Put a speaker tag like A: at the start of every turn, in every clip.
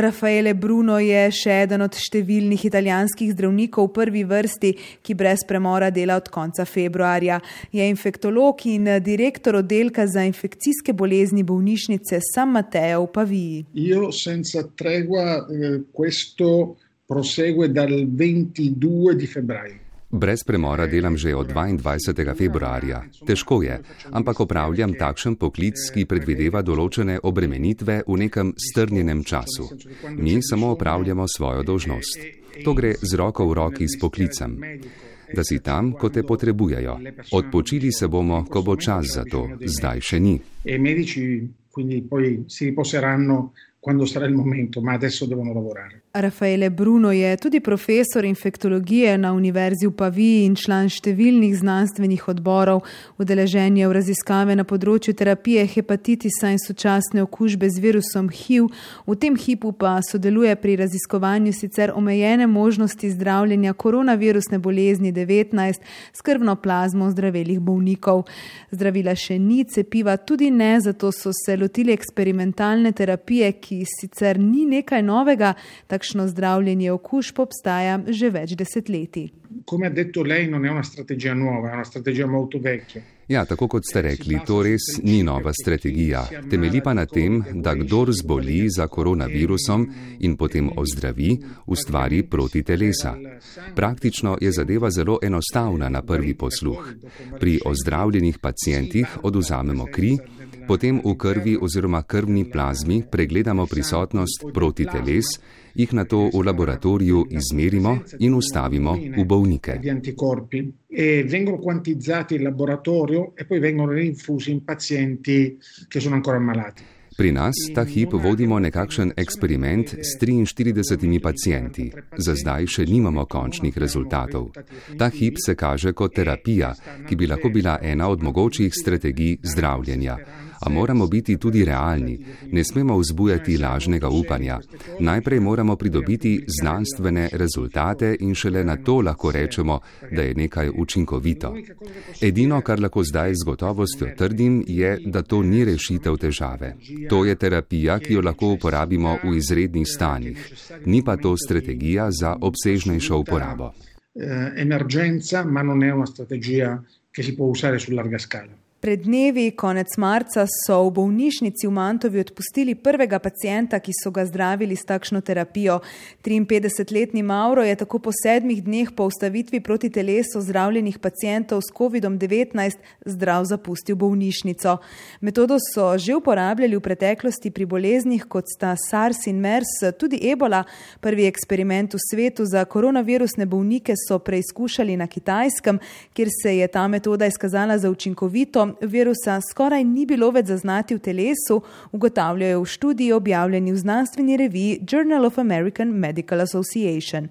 A: Rafaele Bruno je še eden od številnih italijanskih zdravnikov v prvi vrsti, ki brez premora dela od konca februarja. Je infektolog in direktor oddelka za infekcijske bolezni bolnišnice San Matteo v Paviji.
B: Io senza tregua eh, questo prosegue dal 22 di febbraio.
C: Brez premora delam že od 22. februarja. Težko je, ampak opravljam takšen poklic, ki predvideva določene obremenitve v nekem strnjenem času. Mi samo opravljamo svojo dožnost. To gre z roko v roki s poklicem. Da si tam, ko te potrebujejo. Odpočili se bomo, ko bo čas za to. Zdaj še ni.
B: E medici quindi poi si riposeranno quando sarà il momento, ma adesso devono lavorare.
A: Rafaele Bruno je tudi profesor infektologije na Univerzi v Paviji in član številnih znanstvenih odborov. Udeležen je v raziskave na področju terapije hepatitisa in sočasne okužbe z virusom HIV. V tem hipu pa sodeluje pri raziskovanju sicer omejene možnosti zdravljenja koronavirusne bolezni 19 s krvno plazmo zdravelih bolnikov. Zdravila še ni, cepiva tudi ne, zato so se lotili eksperimentalne terapije, ki sicer ni nekaj novega, takšno zdravljenje okužb obstaja že več desetletij.
B: Come ha detto lei, non è una strategia nuova, è una strategia molto vecchia.
C: Ja, tako kot ste rekli, to res ni nova strategija. Temeli pa na tem, da kdor zboli za koronavirusom in potem ozdravi, ustvari proti telesa. Praktično je zadeva zelo enostavna na prvi posluh. Pri ozdravljenih pacijentih oduzamemo kri, potem v krvi oziroma krvni plazmi pregledamo prisotnost proti teles, jih na to v laboratoriju izmerimo in ustavimo v bolnike.
B: E vengono quantizzati in laboratorio e poi vengono rinfusi in pazienti che sono ancora ammalati.
C: Pri nas ta hip vodimo nekakšen eksperiment s 43 pacijenti. Za zdaj še nimamo končnih rezultatov. Ta hip se kaže kot terapija, ki bi lahko bila ena od mogočih strategij zdravljenja. A moramo biti tudi realni, ne smemo vzbujati lažnega upanja. Najprej moramo pridobiti znanstvene rezultate in šele na to lahko rečemo, da je nekaj učinkovito. Edino, kar lahko zdaj z gotovostjo trdim, je, da to ni rešitev težave. To je terapija, ki jo lahko uporabimo v izrednih stanjih. Ni pa to strategija za obsežnejšo uporabo.
B: Eh, emergenza, ma non è una strategia che si può usare su larga scala.
A: Pred dnevi, konec marca, so v bolnišnici v Mantovi odpustili prvega pacijenta, ki so ga zdravili s takšno terapijo. 53-letni Mauro je tako po sedmih dneh po ustavitvi proti telesu zdravljenih pacijentov s COVID-19 zdrav zapustil bolnišnico. Metodo so že uporabljali v preteklosti pri boleznih, kot sta SARS in MERS, tudi ebola. Prvi eksperiment v svetu za koronavirusne bolnike so preizkušali na kitajskem, kjer se je ta metoda izkazala za učinkovito virusa skoraj ni bilo več zaznati v telesu, ugotavljajo v študiji objavljeni v znanstveni reviji Journal of American Medical Association.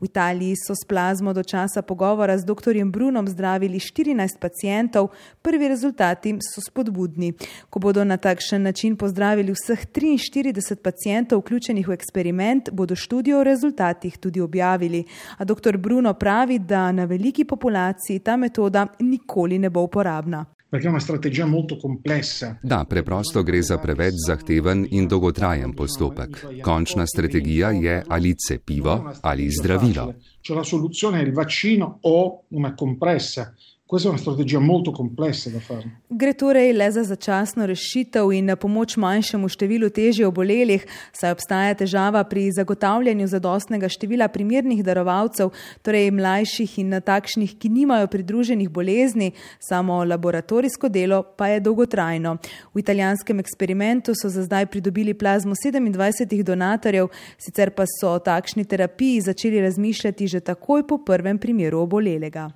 A: V Italiji so s plazmo do časa pogovora z dr. Brunom zdravili 14 pacijentov, prvi rezultati so spodbudni. Ko bodo na takšen način pozdravili vseh 43 pacijentov vključenih v eksperiment, bodo študijo o rezultatih tudi objavili. A dr. Bruno pravi, da na veliki populaciji ta metoda nikoli ne bo uporabna
B: perché è una strategia molto complessa.
C: Da, preprosto gre za preveč zahteven in dolgotrajen postopek. Končna strategija je ali cepivo ali zdravilo.
B: Cioè la soluzione è il vaccino o una compressa. Questa è una strategia molto complessa da fare.
A: Gre torej le za začasno rešitev in pomoč manjšemu številu težje obolelih, saj obstaja težava pri zagotavljanju zadostnega števila primernih darovalcev, torej mlajših in takšnih, ki nimajo pridruženih bolezni, samo laboratorijsko delo pa je dolgotrajno. V italijanskem eksperimentu so za zdaj pridobili plazmo 27 donatorjev, sicer pa so o takšni terapiji začeli razmišljati že takoj po prvem primeru obolelega.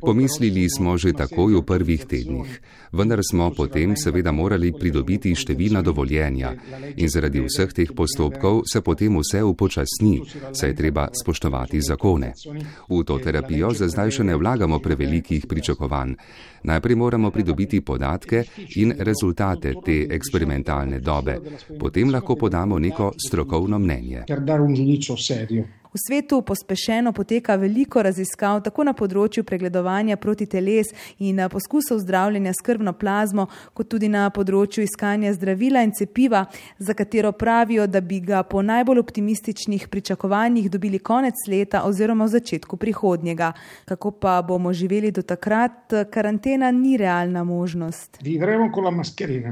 C: Pomislili smo že takoj v prvih tednih, vendar smo potem seveda morali pridobiti številna dovoljenja in zaradi vseh teh postopkov se potem vse upočasni, saj je treba spoštovati zakone. V to terapijo za zdaj še ne vlagamo prevelikih pričakovanj. Najprej moramo pridobiti podatke in rezultate te eksperimentalne dobe, potem lahko podamo neko strokovno mnenje.
A: V svetu pospešeno poteka veliko raziskav tako na področju pregledovanja proti teles in poskusov zdravljenja s krvno plazmo, kot tudi na področju iskanja zdravila in cepiva, za katero pravijo, da bi ga po najbolj optimističnih pričakovanjih dobili konec leta oziroma v začetku prihodnjega. Kako pa bomo živeli do takrat, karantena ni realna možnost.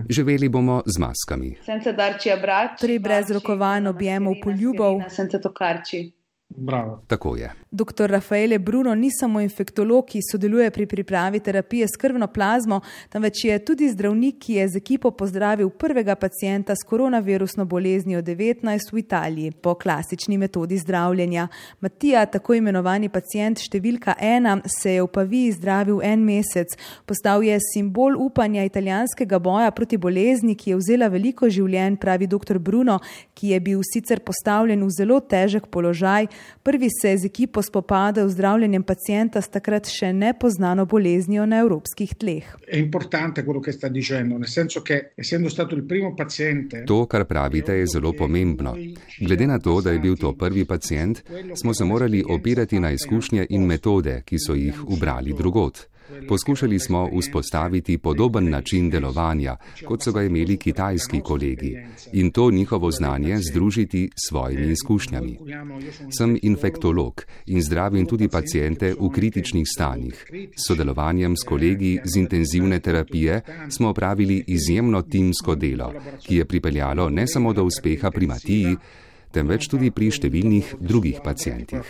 C: Živeli bomo z maskami.
A: Torej brez rokovanj, objemov, poljubov.
B: Bravo.
C: Tako je.
A: Dr. Rafaele Bruno ni samo infektolog, ki sodeluje pri pripravi terapije s krvno plazmo, temveč je tudi zdravnik, ki je z ekipo pozdravil prvega pacijenta s koronavirusno boleznijo 19 v Italiji po klasični metodi zdravljenja. Matija, tako imenovani pacijent številka ena, se je v Paviji zdravil en mesec. Postal je simbol upanja italijanskega boja proti bolezni, ki je vzela veliko življenj, pravi dr. Bruno, ki je bil sicer postavljen v zelo težek položaj. Prvi se je z ekipo spopadal z zdravljenjem pacijenta s takrat še nepoznano boleznijo na evropskih tleh.
C: To, kar pravite, je zelo pomembno. Glede na to, da je bil to prvi pacijent, smo se morali opirati na izkušnje in metode, ki so jih ubrali drugot. Poskušali smo vzpostaviti podoben način delovanja, kot so ga imeli kitajski kolegi, in to njihovo znanje združiti s svojimi izkušnjami. Sem infektolog in zdravim tudi pacijente v kritičnih stanjih. S sodelovanjem s kolegi z intenzivne terapije smo opravili izjemno timsko delo, ki je pripeljalo ne samo do uspeha pri Matiji, temveč tudi pri številnih drugih pacijentih.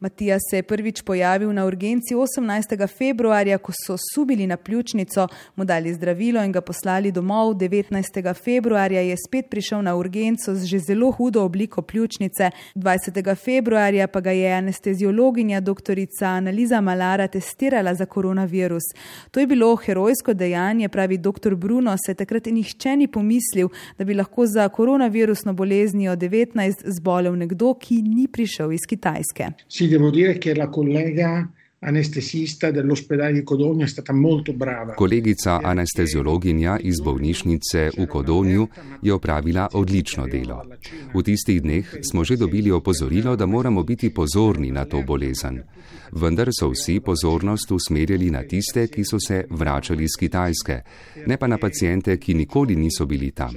A: Matija se je prvič pojavil na urgenci 18. februarja, ko so subili na pljučnico, mu dali zdravilo in ga poslali domov. 19. februarja je spet prišel na urgenco z že zelo hudo obliko pljučnice, 20. februarja pa ga je anesteziologinja dr. Analiza Malara testirala za koronavirus. To je bilo herojsko dejanje, pravi dr. Bruno, se takrat nihče ni pomislil, da bi lahko za koronavirusno boleznijo 19 zbolel nekdo, ki ni prišel iz Kitajske.
B: Si, devo dire, che la collega anestesista dell'ospedale di Codogno è stata molto brava.
C: Kolegica anesteziologinja iz bolnišnice v Kodonju je opravila odlično delo. V tistih dneh smo že dobili opozorilo, da moramo biti pozorni na to bolezen. Vendar so vsi pozornost usmerjali na tiste, ki so se vračali iz Kitajske, ne pa na pacijente, ki nikoli niso bili tam.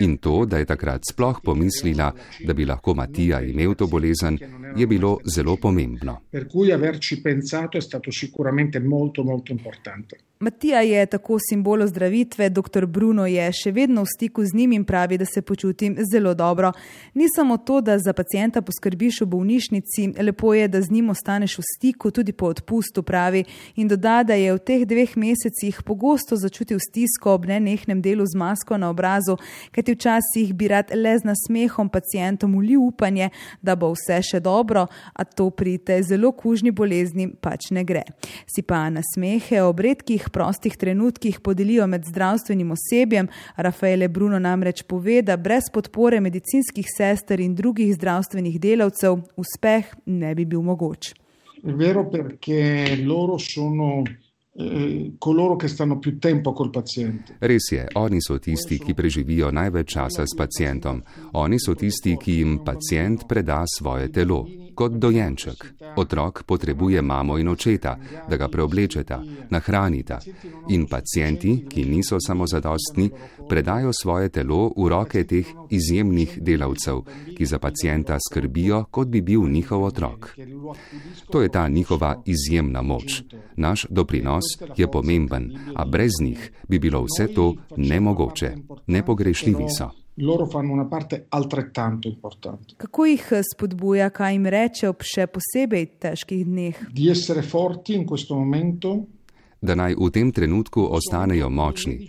C: In to, da je takrat sploh pomislila, da bi lahko Matija imel to bolezen, je bilo zelo pomembno.
B: Per cui averci pensato è stato sicuramente molto molto importante.
A: Matija je tako simbol ozdravitve, dr. Bruno je še vedno v stiku z njim in pravi, da se počutim zelo dobro. Ni samo to, da za pacijenta poskrbiš v bolnišnici, lepo je, da z njim ostaneš v stiku tudi po odpustu, pravi in doda, da je v teh dveh mesecih pogosto začutil stisko ob nenehnem delu z masko na obrazu, kajti včasih bi rad le z nasmehom pacijentom ulil upanje, da bo vse še dobro, a to pri tej zelo kužni bolezni pač ne gre. Si pa nasmehe ob redkih prostih trenutkih podelijo med zdravstvenim osebjem. Rafaele Bruno namreč pove, da brez podpore medicinskih sester in drugih zdravstvenih delavcev uspeh ne bi bil mogoč.
B: Vero, perché loro sono coloro che stanno più tempo col paziente.
C: Res je, oni so tisti, ki preživijo največ časa s pacijentom. Oni so tisti, ki jim pacijent preda svoje telo. Kot dojenček. Otrok potrebuje mamo in očeta, da ga preoblečeta, nahranita. In pacijenti, ki niso samozadostni, predajo svoje telo v roke teh izjemnih delavcev, ki za pacijenta skrbijo, kot bi bil njihov otrok. To je ta njihova izjemna moč. Naš doprinos je pomemben, a brez njih bi bilo vse to nemogoče. Nepogrešljivi so.
B: Loro fanno una parte altrettanto importante.
A: Kako jih spodbuja, kaj jim reče ob še posebej težkih dneh?
B: Di essere forti in questo momento
C: da naj v tem trenutku ostanejo močni.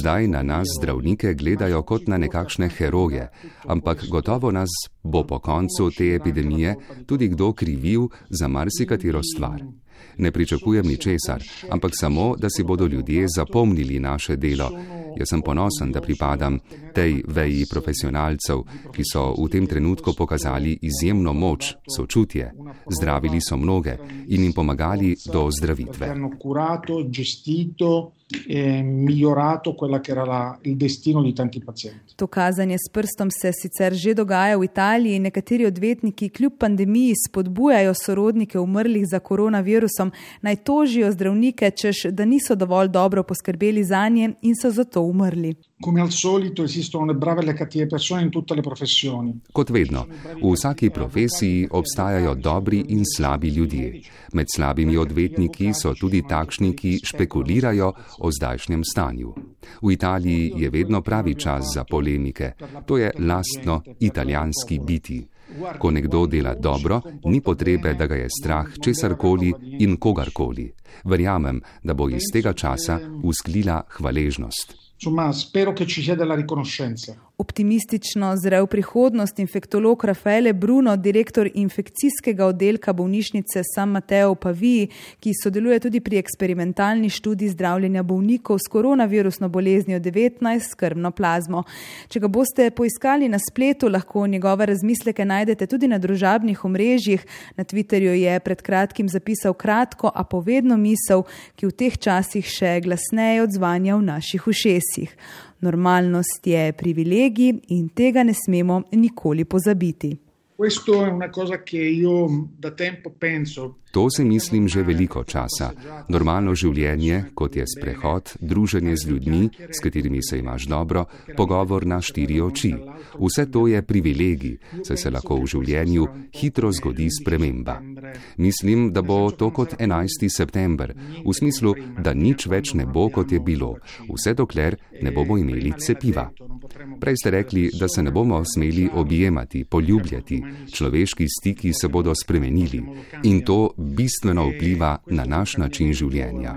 C: Zdaj na nas zdravnike gledajo kot na nekakšne heroje, ampak gotovo nas bo po koncu te epidemije tudi kdo krivil za marsikatero stvar. Ne pričakujem ničesar, ampak samo, da si bodo ljudje zapomnili naše delo. Jaz sem ponosen, da pripadam tej veji profesionalcev, ki so v tem trenutku pokazali izjemno moč, sočutje, zdravili so mnoge in jim pomagali do ozdravitve.
B: Eh, migliorato quello che era la, il destino di tanti pazienti.
A: To kazanje s prstom se sicer že dogaja v Italiji. Nekateri odvetniki kljub pandemiji spodbujajo sorodnike umrlih za koronavirusom naj tožijo zdravnike, češ da niso dovolj dobro poskrbeli za nje in so zato umrli.
B: Come al solito esistono le brave e le cattive persone in tutte le professioni.
C: Kot vedno, v vsaki profesiji obstajajo dobri in slabi ljudje. Med slabimi odvetniki so tudi takšni, ki špekulirajo o zdajšnjem stanju. V Italiji je vedno pravi čas za polemike. To je lastno italijanski biti. Ko nekdo dela dobro, ni potrebe, da ga je strah česarkoli in kogarkoli. Verjamem, da bo iz tega časa usklila hvaležnost.
B: Insomma, spero che ci sia della riconoscenza.
A: Optimistično zre v prihodnost infektolog Rafaele Bruno, direktor infekcijskega oddelka bolnišnice San Mateo v Paviji, ki sodeluje tudi pri eksperimentalni študiji zdravljenja bolnikov s koronavirusno boleznijo 19 skrbno plazmo. Če ga boste poiskali na spletu, lahko njegove razmisleke najdete tudi na družabnih omrežjih. Na Twitterju je pred kratkim zapisal kratko, a povedno misel, ki v teh časih še glasneje odzvanja v naših ušesih. Normalnost je privilegij in tega ne smemo nikoli pozabiti.
C: To si mislim že veliko časa. Normalno življenje, kot je sprehod, druženje z ljudmi, s katerimi se imaš dobro, pogovor na štiri oči. Vse to je privilegij, saj se lahko v življenju hitro zgodi sprememba. Mislim, da bo to kot 11. september, v smislu, da nič več ne bo, kot je bilo, vse dokler ne bomo imeli cepiva. Prej ste rekli, da se ne bomo smeli objemati, poljubljati, človeški stiki se bodo spremenili in to bistveno vpliva na naš način življenja.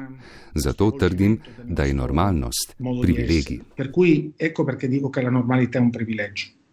C: Zato trdim, da je normalnost privilegij.
B: Per cui ecco perché dico che la normalità è un privilegio.